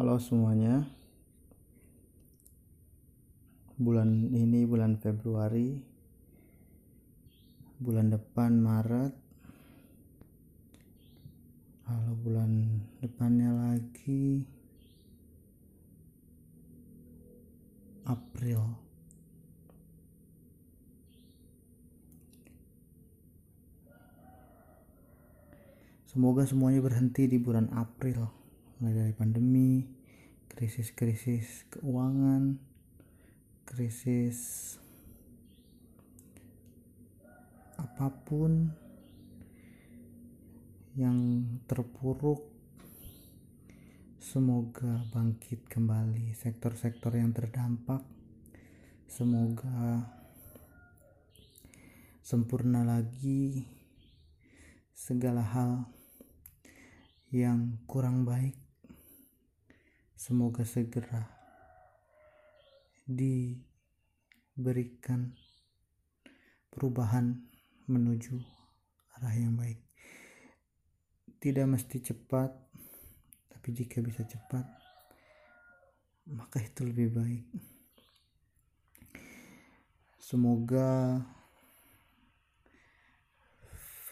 Halo semuanya. Bulan ini bulan Februari. Bulan depan Maret. Lalu bulan depannya lagi April. Semoga semuanya berhenti di bulan April, mulai dari pandemi, krisis-krisis keuangan, krisis apa pun yang terpuruk. Semoga bangkit kembali sektor-sektor yang terdampak. Semoga sempurna lagi segala hal yang kurang baik semoga segera diberikan perubahan menuju arah yang baik. Tidak mesti cepat tapi jika bisa cepat maka itu lebih baik. Semoga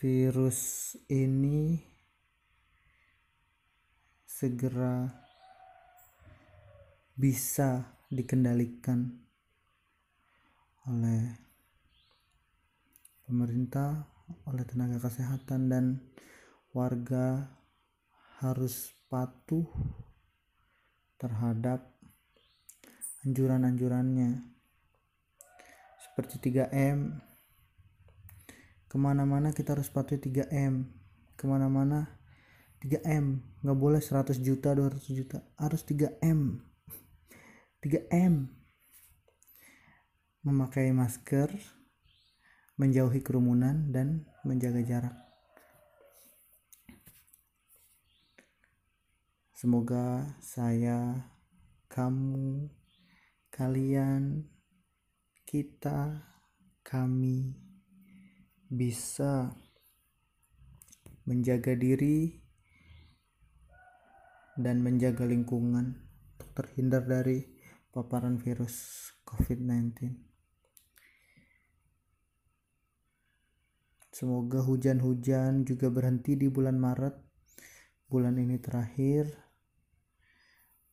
virus ini segera bisa dikendalikan oleh pemerintah, oleh tenaga kesehatan dan warga harus patuh terhadap anjuran-anjurannya. Seperti 3M ke mana-mana kita harus patuhi 3M ke mana-mana 3M nggak boleh 100 juta 200 juta harus 3M 3M memakai masker menjauhi kerumunan dan menjaga jarak. Semoga saya kamu kalian kita kami bisa menjaga diri dan menjaga lingkungan untuk terhindar dari paparan virus COVID-19. Semoga hujan-hujan juga berhenti di bulan Maret. Bulan ini terakhir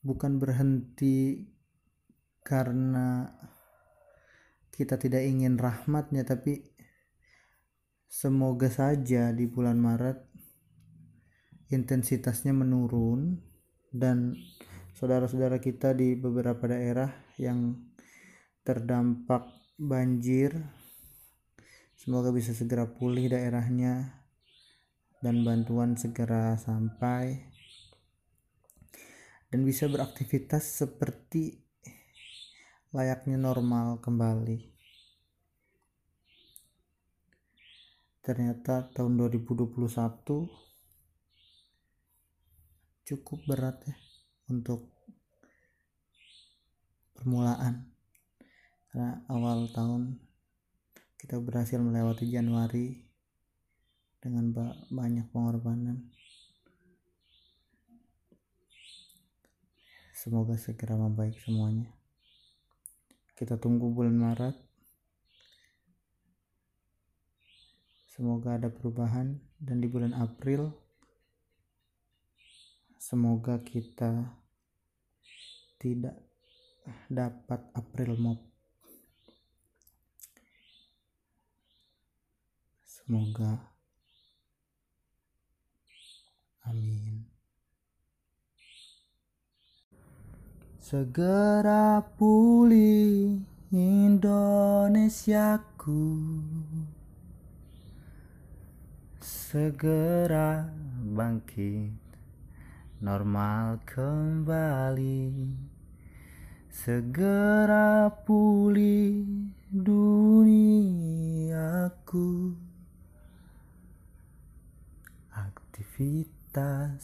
bukan berhenti karena kita tidak ingin rahmatnya tapi semoga saja di bulan Maret intensitasnya menurun dan saudara-saudara kita di beberapa daerah yang terdampak banjir. Semoga bisa segera pulih daerahnya dan bantuan segera sampai. Dan bisa beraktivitas seperti layaknya normal kembali. Ternyata tahun 2021 cukup berat ya untuk permulaan. Karena awal tahun kita berhasil melewati Januari dengan banyak pengorbanan. Semoga segera membaik semuanya. Kita tunggu bulan Maret. Semoga ada perubahan dan di bulan April semoga kita tidak dapat April Mop. Semoga. Amin. Segera pulih Indonesiaku. Segera bangkit normal kembali. Segera pulih duniaku. Aktivitas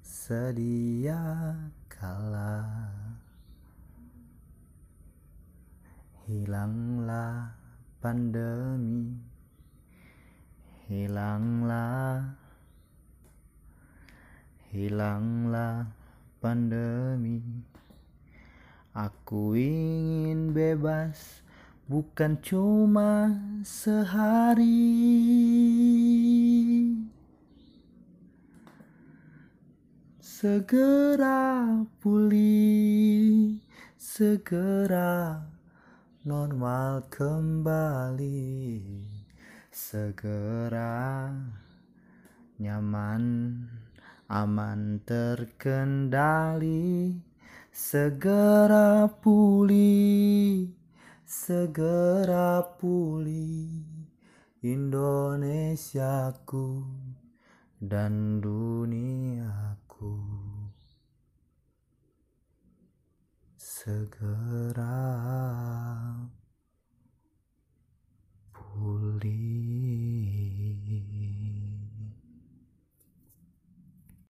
sedia kala. Hilanglah pandemi. Hilanglah hilanglah pandemi. Aku ingin bebas bukan cuma sehari. Segera pulih, segera normal kembali. Segera nyaman, aman terkendali Segera pulih, segera pulih. Indonesiaku dan duniaku Segera